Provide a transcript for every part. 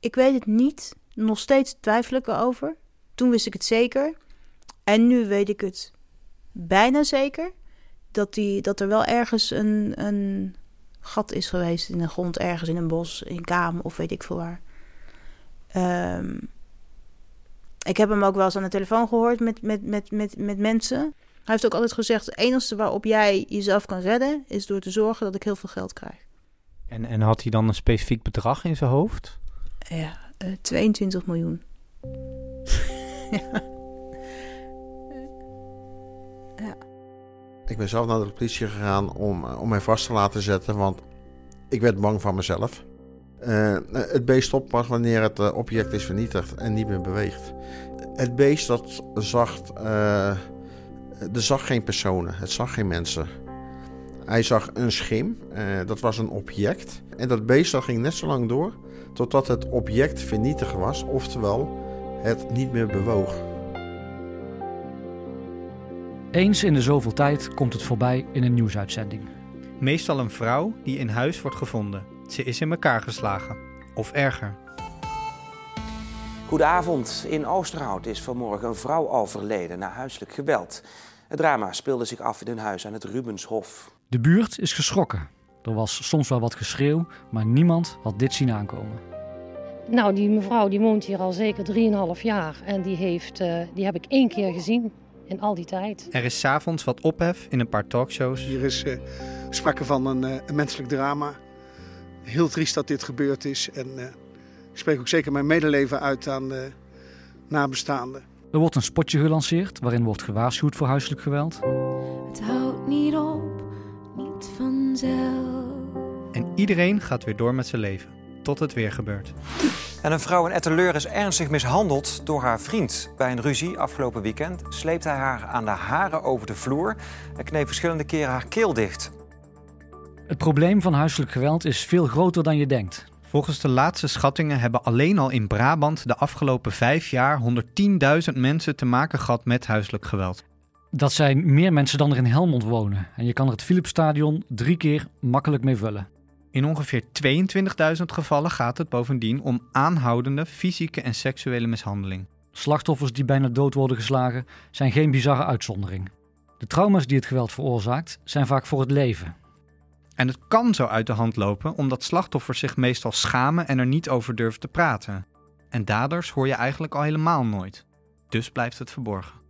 Ik weet het niet. Nog steeds twijfel ik erover. Toen wist ik het zeker. En nu weet ik het bijna zeker. Dat, die, dat er wel ergens een, een gat is geweest in de grond, ergens in een bos, in Kaam of weet ik veel waar. Ehm, ik heb hem ook wel eens aan de telefoon gehoord met, met, met, met, met mensen. Hij heeft ook altijd gezegd: het enige waarop jij jezelf kan redden, is door te zorgen dat ik heel veel geld krijg. En, en had hij dan een specifiek bedrag in zijn hoofd? Ja, uh, 22 miljoen. ja. ja. Ik ben zelf naar de politie gegaan om, om mij vast te laten zetten, want ik werd bang van mezelf. Uh, het beest stopt pas wanneer het object is vernietigd en niet meer beweegt. Het beest dat zag, uh, zag geen personen, het zag geen mensen. Hij zag een schim, dat was een object. En dat beest dat ging net zo lang door totdat het object vernietigd was, oftewel het niet meer bewoog. Eens in de zoveel tijd komt het voorbij in een nieuwsuitzending. Meestal een vrouw die in huis wordt gevonden. Ze is in elkaar geslagen. Of erger. Goedenavond. In Oosterhout is vanmorgen een vrouw overleden na huiselijk geweld. Het drama speelde zich af in een huis aan het Rubenshof. De buurt is geschrokken. Er was soms wel wat geschreeuw, maar niemand had dit zien aankomen. Nou, die mevrouw die woont hier al zeker 3,5 jaar. En die, heeft, uh, die heb ik één keer gezien in al die tijd. Er is s'avonds wat ophef in een paar talkshows. Hier is uh, sprake van een, uh, een menselijk drama. Heel triest dat dit gebeurd is. En uh, ik spreek ook zeker mijn medeleven uit aan de nabestaanden. Er wordt een spotje gelanceerd waarin wordt gewaarschuwd voor huiselijk geweld. Iedereen gaat weer door met zijn leven. Tot het weer gebeurt. En een vrouw in Etteleur is ernstig mishandeld door haar vriend. Bij een ruzie afgelopen weekend sleept hij haar aan de haren over de vloer en kneep verschillende keren haar keel dicht. Het probleem van huiselijk geweld is veel groter dan je denkt. Volgens de laatste schattingen hebben alleen al in Brabant de afgelopen vijf jaar 110.000 mensen te maken gehad met huiselijk geweld. Dat zijn meer mensen dan er in Helmond wonen. En je kan er het Philipsstadion drie keer makkelijk mee vullen. In ongeveer 22.000 gevallen gaat het bovendien om aanhoudende fysieke en seksuele mishandeling. Slachtoffers die bijna dood worden geslagen zijn geen bizarre uitzondering. De trauma's die het geweld veroorzaakt zijn vaak voor het leven. En het kan zo uit de hand lopen omdat slachtoffers zich meestal schamen en er niet over durven te praten. En daders hoor je eigenlijk al helemaal nooit. Dus blijft het verborgen.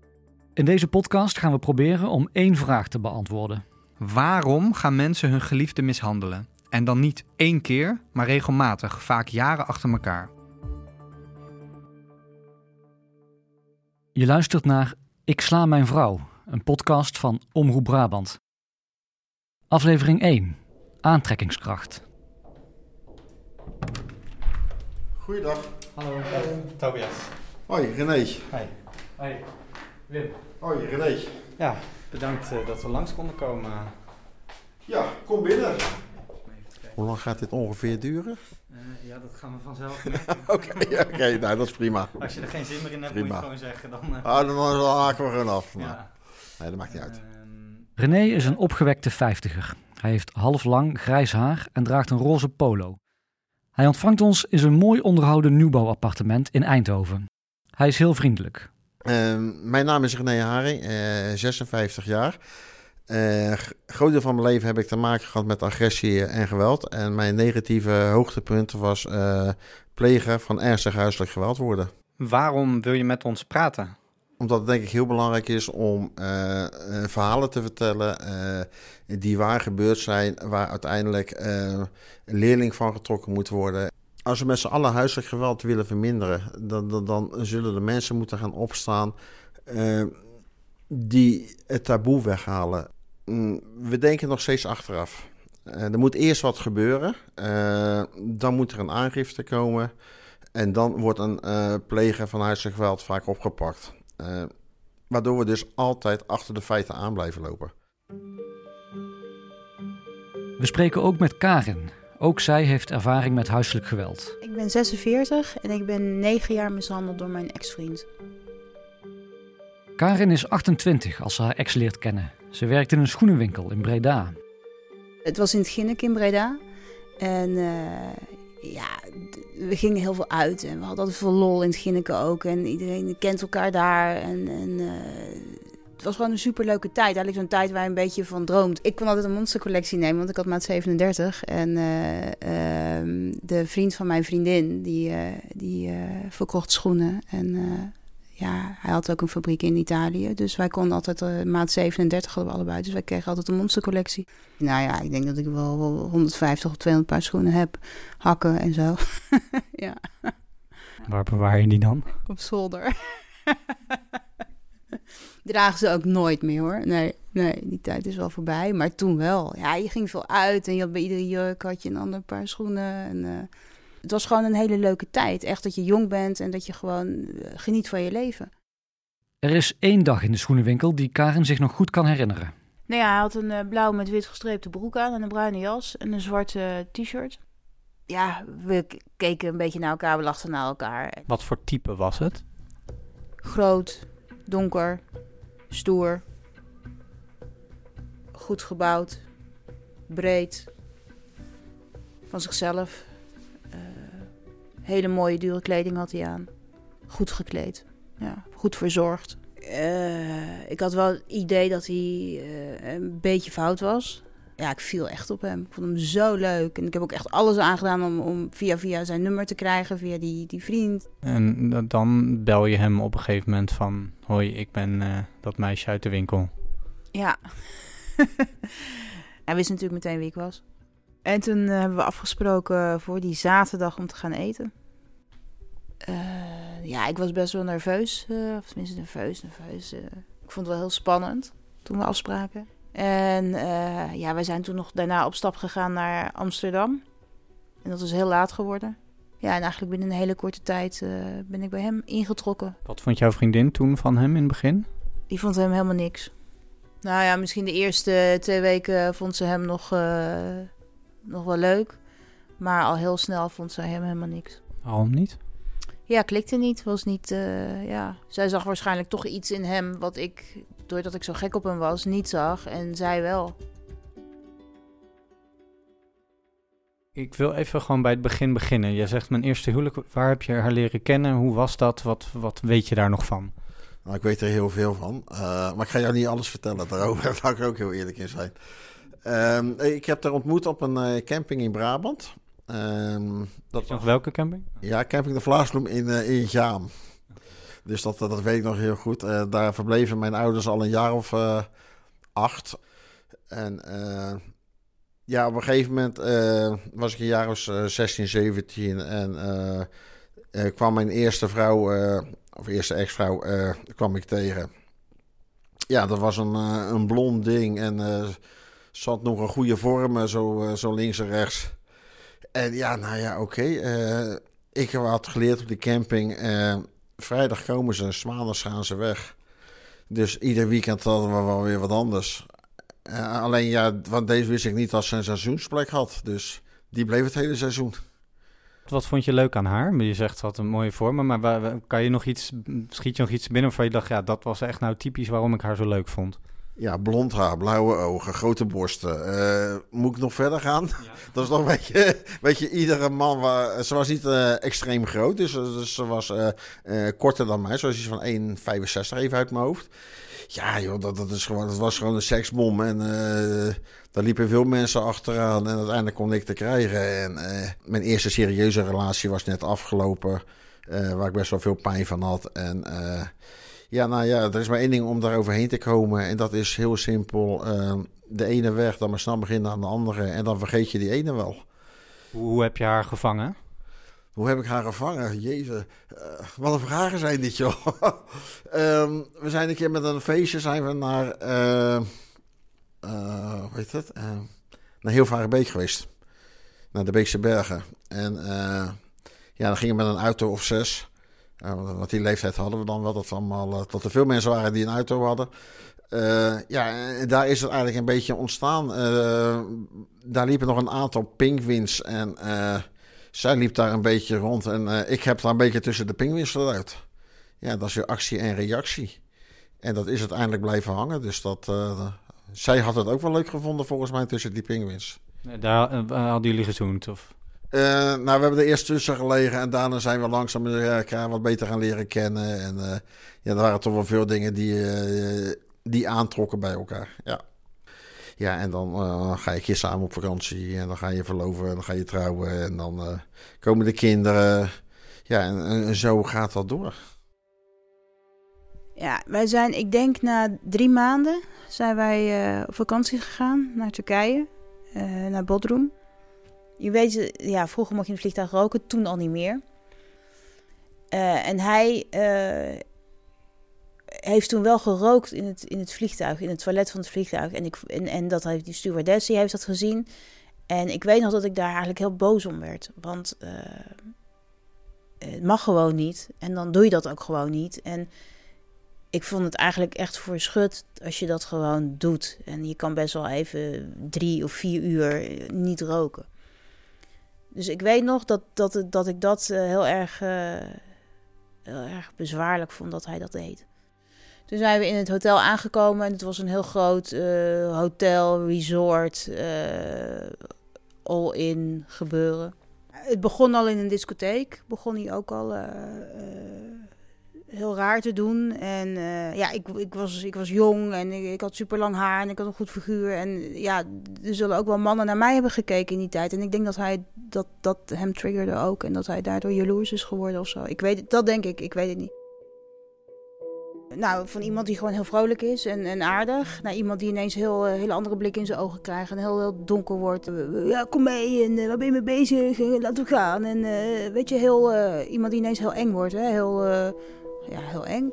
In deze podcast gaan we proberen om één vraag te beantwoorden. Waarom gaan mensen hun geliefde mishandelen? En dan niet één keer, maar regelmatig, vaak jaren achter elkaar. Je luistert naar Ik sla mijn vrouw, een podcast van Omroep Brabant. Aflevering 1. Aantrekkingskracht. Goeiedag. Hallo, Tobias. Hoi, René. Hi. Hoi, Wim. Hoi, René. Ja, bedankt uh, dat we langs konden komen. Ja, kom binnen. Hoe lang gaat dit ongeveer duren? Uh, ja, dat gaan we vanzelf Oké, okay, okay, nou, dat is prima. Als je er geen zin meer in hebt, prima. moet je gewoon zeggen. Dan, uh... ah, dan, haken we gewoon af. Ja. Nee, dat maakt niet uit. René is een opgewekte vijftiger. Hij heeft half lang grijs haar en draagt een roze polo. Hij ontvangt ons in zijn mooi onderhouden nieuwbouwappartement in Eindhoven. Hij is heel vriendelijk. Uh, mijn naam is René Haring, 56 jaar. Uh, groot deel van mijn leven heb ik te maken gehad met agressie en geweld. En mijn negatieve hoogtepunt was uh, plegen van ernstig huiselijk geweld worden. Waarom wil je met ons praten? Omdat het denk ik heel belangrijk is om uh, verhalen te vertellen die waar gebeurd zijn, waar uiteindelijk een leerling van getrokken moet worden. Als we met z'n allen huiselijk geweld willen verminderen, dan, dan, dan zullen de mensen moeten gaan opstaan die het taboe weghalen. Mm, we denken nog steeds achteraf. Uh, er moet eerst wat gebeuren. Uh, dan moet er een aangifte komen. En dan wordt een uh, pleger van huiselijk geweld vaak opgepakt. waardoor we dus altijd achter de feiten aan blijven lopen. We spreken ook met Karin. Ook zij heeft ervaring met huiselijk geweld. Ik ben 46 en ik ben 9 jaar mishandeld door mijn ex-vriend. Karin is 28 als ze haar ex leert kennen. Ze werkt in een schoenenwinkel in Breda. Het was in het Ginnek in Breda. En uh, ja, we gingen heel veel uit en we hadden altijd veel lol in het Ginneken ook. En iedereen kent elkaar daar. En, en eh, het was gewoon een superleuke tijd. Eigenlijk zo'n tijd waar je een beetje van droomt. Ik kon altijd een monstercollectie nemen, want ik had maat 37. En eh, ehm, de vriend van mijn vriendin, die, eh, die eh, verkocht schoenen. En eh, ja, hij had ook een fabriek in Italië. Dus wij konden altijd, eh, maat 37 hadden we allebei. Dus wij kregen altijd een monstercollectie. Nou ja, ik denk dat ik wel, wel 150 of 200 paar schoenen heb. Hakken en zo. ja, Waar bewaar je die dan? op zolder. Dragen ze ook nooit meer hoor. Nee, nee, die tijd is wel voorbij. Maar toen wel. Ja, je ging veel uit en je had bij iedere jurk had je een ander paar schoenen. En, eh, het was gewoon een hele leuke tijd. Echt dat je jong bent en dat je gewoon eh, geniet van je leven. Er is één dag in de schoenenwinkel die Karen zich nog goed kan herinneren. Nou ja, hij had een eh, blauw met wit gestreepte broek aan en een bruine jas en een zwarte eh, t-shirt. Ja, we keken een beetje naar elkaar, we lachten naar elkaar. Wat voor type was het? Groot, donker, stoer, goed gebouwd, breed, van zichzelf. Hele mooie, dure kleding had hij aan. Goed gekleed, ja, goed verzorgd. Eh, ik had wel het idee dat hij eh, een beetje fout was. Ja, ik viel echt op hem. Ik vond hem zo leuk. En ik heb ook echt alles aangedaan om, om via via zijn nummer te krijgen, via die, die vriend. En da- dan bel je hem op een gegeven moment van... Hoi, ik ben eh, dat meisje uit de winkel. Ja. Hij wist natuurlijk meteen wie ik was. En toen hebben we afgesproken voor die zaterdag om te gaan eten. Eh, ja, ik was best wel nerveus. eh, of tenminste nerveus, nerveus. eh. ik vond het wel heel spannend toen we afspraken. En ja, wij zijn toen nog daarna op stap gegaan naar Amsterdam. En dat is heel laat geworden. Ja, en eigenlijk binnen een hele korte tijd ben ik bij hem ingetrokken. Wat vond jouw vriendin toen van hem in het begin? Die vond hem helemaal niks. Nou ja, misschien de eerste twee weken vond ze hem nog, nog wel leuk. Maar al heel snel vond ze hem helemaal niks. Waarom niet? Ja, klikte niet. Was niet eh, ja. Zij zag waarschijnlijk toch iets in hem wat ik, doordat ik zo gek op hem was, niet zag. En zij wel. Ik wil even gewoon bij het begin beginnen. Je zegt mijn eerste huwelijk. Waar heb je haar leren kennen? Hoe was dat? Wat, wat weet je daar nog van? Nou, ik weet er heel veel van. Eh, maar ik ga jou niet alles vertellen daarover. Daar ga ik er ook heel eerlijk in zijn. Ehm, ik heb haar ontmoet op een eh, camping in Brabant. Ehm, dat Nog welke camping? Ja, camping de Vlaasbloem in, eh in Jaam. Dus dat, dat weet ik nog heel goed. Eh, daar verbleven mijn ouders al een jaar of eh, acht. En ja, op een gegeven moment was ik een jaar of eh, 16, 17. En kwam mijn eerste vrouw, of eerste ex-vrouw, kwam ik tegen. Ja, dat was een, een blond ding. En zat nog een goede vorm, zo, zo links en rechts. En ja, nou ja, oké. eh, ik had geleerd op de camping. eh, vrijdag komen ze, maandags gaan ze weg. Dus ieder weekend hadden we wel weer wat anders. Eh, alleen ja, want deze wist ik niet dat ze een seizoensplek had. Dus die bleef het hele seizoen. Wat vond je leuk aan haar? Je zegt ze had een mooie vormen, maar kan je nog iets, schiet je nog iets binnen waarvan je dacht, ja, dat was echt nou typisch waarom ik haar zo leuk vond? Ja, blond haar, blauwe ogen, grote borsten. Eh, moet ik nog verder gaan? Dat is nog een beetje, beetje iedere man. Waar, ze was niet eh, extreem groot, dus, dus ze was eh, eh, korter dan mij. Ze was iets van 1,65 even uit mijn hoofd. Ja, joh, dat, dat, is gewoon, dat was gewoon een seksbom. En eh, daar liepen veel mensen achteraan. En uiteindelijk kon ik te krijgen. En eh, mijn eerste serieuze relatie was net afgelopen. eh, waar ik best wel veel pijn van had. En eh, ja, nou ja, er is maar één ding om daar overheen te komen. En dat is heel simpel. eh, de ene weg, dan maar snel beginnen aan de andere. En dan vergeet je die ene wel. Hoe, heb je haar gevangen? Hoe heb ik haar gevangen? Jezus, eh, wat een vragen zijn dit, joh. Ehm, we zijn een keer met een feestje zijn we naar, eh eh, hoe heet het? Naar Hilvarenbeek geweest. Naar de Beekse Bergen. En eh, ja, dan gingen we met een auto of zes. Want die leeftijd hadden we dan wel, dat, allemaal, eh, dat er veel mensen waren die een auto hadden. Eh, ja, daar is het eigenlijk een beetje ontstaan. Eh, daar liepen nog een aantal pinguïns en... zij liep daar een beetje rond en ik heb daar een beetje tussen de pinguïns eruit. Ja, dat is weer actie en reactie. En dat is uiteindelijk blijven hangen. Dus dat, zij had het ook wel leuk gevonden volgens mij tussen die pinguïns. Daar hadden jullie gezoend? Of? Eh, nou, we hebben er eerst tussen gelegen en daarna zijn we langzaam elkaar wat beter gaan leren kennen. En uh, ja, er waren toch wel veel dingen die, die aantrokken bij elkaar. Ja, ja en dan ga je keer samen op vakantie en dan ga je verloven en dan ga je trouwen en dan komen de kinderen. Ja, en, en, zo gaat dat door. Ja, wij zijn, ik denk na drie maanden zijn wij op vakantie gegaan naar Turkije, naar Bodrum. Je weet, ja, vroeger mocht je in het vliegtuig roken, toen al niet meer. Uh, en hij uh, heeft toen wel gerookt in het, in het vliegtuig, in het toilet van het vliegtuig. En, ik, en, en dat heeft die stewardess, die heeft dat gezien. En ik weet nog dat ik daar eigenlijk heel boos om werd. Want het mag gewoon niet. En dan doe je dat ook gewoon niet. En ik vond het eigenlijk echt voor schut als je dat gewoon doet. En je kan best wel even drie of vier uur niet roken. Dus ik weet nog dat, dat, dat ik dat uh, heel, erg, uh, heel erg bezwaarlijk vond dat hij dat deed. Toen zijn we in het hotel aangekomen en het was een heel groot uh, hotel, resort, all-in gebeuren. Het begon al in een discotheek, begon hij ook al heel raar te doen. En uh, ja, ik, ik, was, ik was jong en ik, had super lang haar en ik had een goed figuur. En ja, er zullen ook wel mannen naar mij hebben gekeken in die tijd. En ik denk dat hij dat, dat hem triggerde ook. En dat hij daardoor jaloers is geworden of zo. Ik weet het, dat denk ik, ik weet het niet. Nou, van iemand die gewoon heel vrolijk is en, en aardig. Naar iemand die ineens heel uh, hele andere blik in zijn ogen krijgt en heel, heel donker wordt. Ja, kom mee en waar ben je mee bezig? Laten we gaan. En weet je, heel, iemand die ineens heel eng wordt. Hè? Heel, ja, heel eng.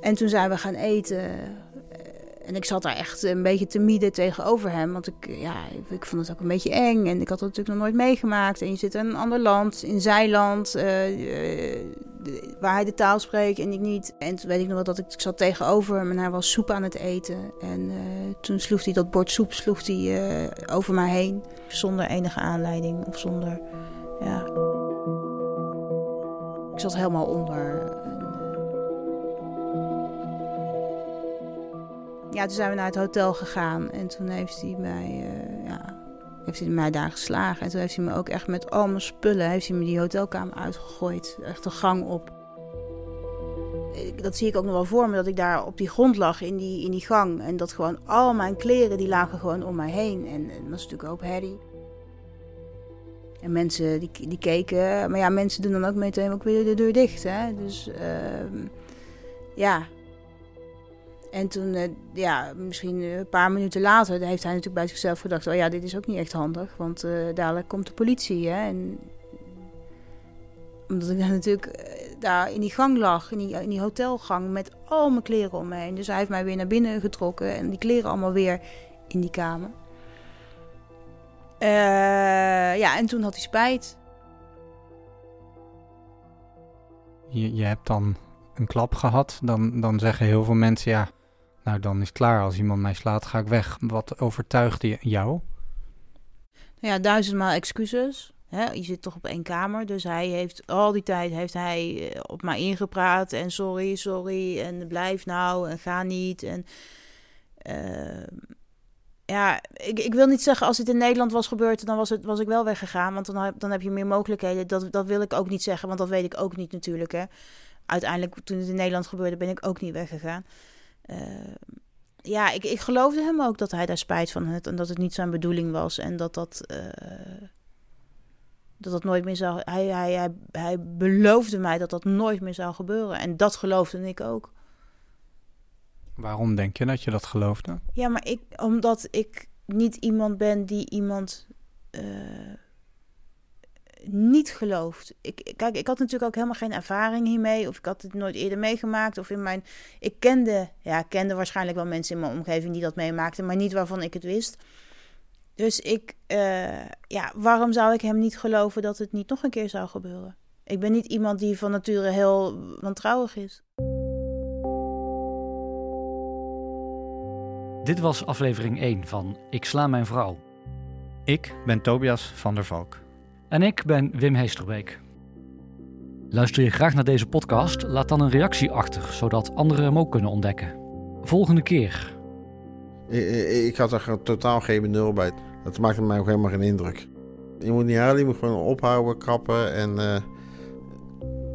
En toen zijn we gaan eten. Eh, en ik zat daar echt een beetje te mieden tegenover hem. Want ik, ja, ik vond het ook een beetje eng. En ik had het natuurlijk nog nooit meegemaakt. En je zit in een ander land, in zijn land, uh, waar hij de taal spreekt en ik niet. En toen weet ik nog wel dat ik, ik zat tegenover hem en hij was soep aan het eten. En toen sloeg hij dat bord soep sloeg hij, over mij heen. Zonder enige aanleiding of zonder, ja... Ik zat helemaal onder ja, toen zijn we naar het hotel gegaan en toen heeft hij mij, uh, ja, heeft hij mij daar geslagen. En toen heeft hij me ook echt met al mijn spullen, heeft hij me die hotelkamer uitgegooid. Echt de gang op. Dat zie ik ook nog wel voor me, dat ik daar op die grond lag in die, in die gang. En dat gewoon al mijn kleren, die lagen gewoon om mij heen. En, dat was natuurlijk ook herrie. En mensen die, die keken, maar ja, mensen doen dan ook meteen ook weer de deur dicht. Hè? Dus uh, ja, en toen, uh, ja, misschien een paar minuten later, heeft hij natuurlijk bij zichzelf gedacht: oh ja, dit is ook niet echt handig, want uh, dadelijk komt de politie. Hè? En omdat ik natuurlijk uh, daar in die gang lag, in die, in die hotelgang, met al mijn kleren om me heen. Dus hij heeft mij weer naar binnen getrokken en die kleren allemaal weer in die kamer. ja, en toen had hij spijt. Je, je hebt dan een klap gehad, dan, dan zeggen heel veel mensen ja nou, dan is klaar. Als iemand mij slaat, ga ik weg. Wat overtuigde jou? Nou ja, duizendmaal excuses. Je zit toch op één kamer. Dus hij heeft al die tijd heeft hij eh, op mij ingepraat. En sorry, sorry. En blijf nou. En ga niet. En uh, ja, ik, ik wil niet zeggen als het in Nederland was gebeurd, dan was, het, was ik wel weggegaan. Want dan, dan heb je meer mogelijkheden. Dat, dat wil ik ook niet zeggen, want dat weet ik ook niet natuurlijk. Hè. Uiteindelijk, toen het in Nederland gebeurde, ben ik ook niet weggegaan. Uh, ja, ik, ik geloofde hem ook dat hij daar spijt van had en dat het niet zijn bedoeling was en dat dat, uh, dat, dat nooit meer zou. Hij, hij, hij, hij beloofde mij dat dat nooit meer zou gebeuren en dat geloofde ik ook. Waarom denk je dat je dat geloofde? Ja, maar ik, omdat ik niet iemand ben die iemand uh, niet geloofd. Ik, kijk, ik had natuurlijk ook helemaal geen ervaring hiermee. Of ik had het nooit eerder meegemaakt. Of in mijn. Ik kende, ja, ik kende waarschijnlijk wel mensen in mijn omgeving die dat meemaakten, maar niet waarvan ik het wist. Dus ik, uh, ja, waarom zou ik hem niet geloven dat het niet nog een keer zou gebeuren? Ik ben niet iemand die van nature heel wantrouwig is. Dit was aflevering 1 van Ik sla mijn vrouw. Ik ben Tobias van der Valk. En ik ben Wim Heesterbeek. Luister je graag naar deze podcast? Laat dan een reactie achter, zodat anderen hem ook kunnen ontdekken. Volgende keer. Ik, ik had er totaal geen benul bij. Dat maakte mij ook helemaal geen indruk. Je moet niet huilen, je moet gewoon ophouden, kappen. En uh,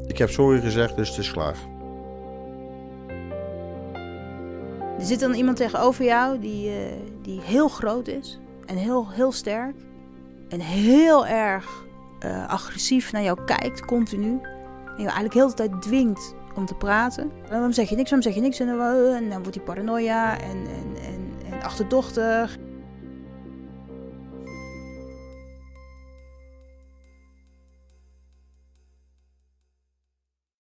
ik heb sorry gezegd, dus het is klaar. Er zit dan iemand tegenover jou die, uh, die heel groot is. En heel, heel sterk. En heel erg uh, agressief naar jou kijkt, continu. En jou eigenlijk heel de tijd dwingt om te praten. Waarom zeg je niks, waarom zeg je niks? En, dan wordt hij paranoia en, en, en, en achterdochtig.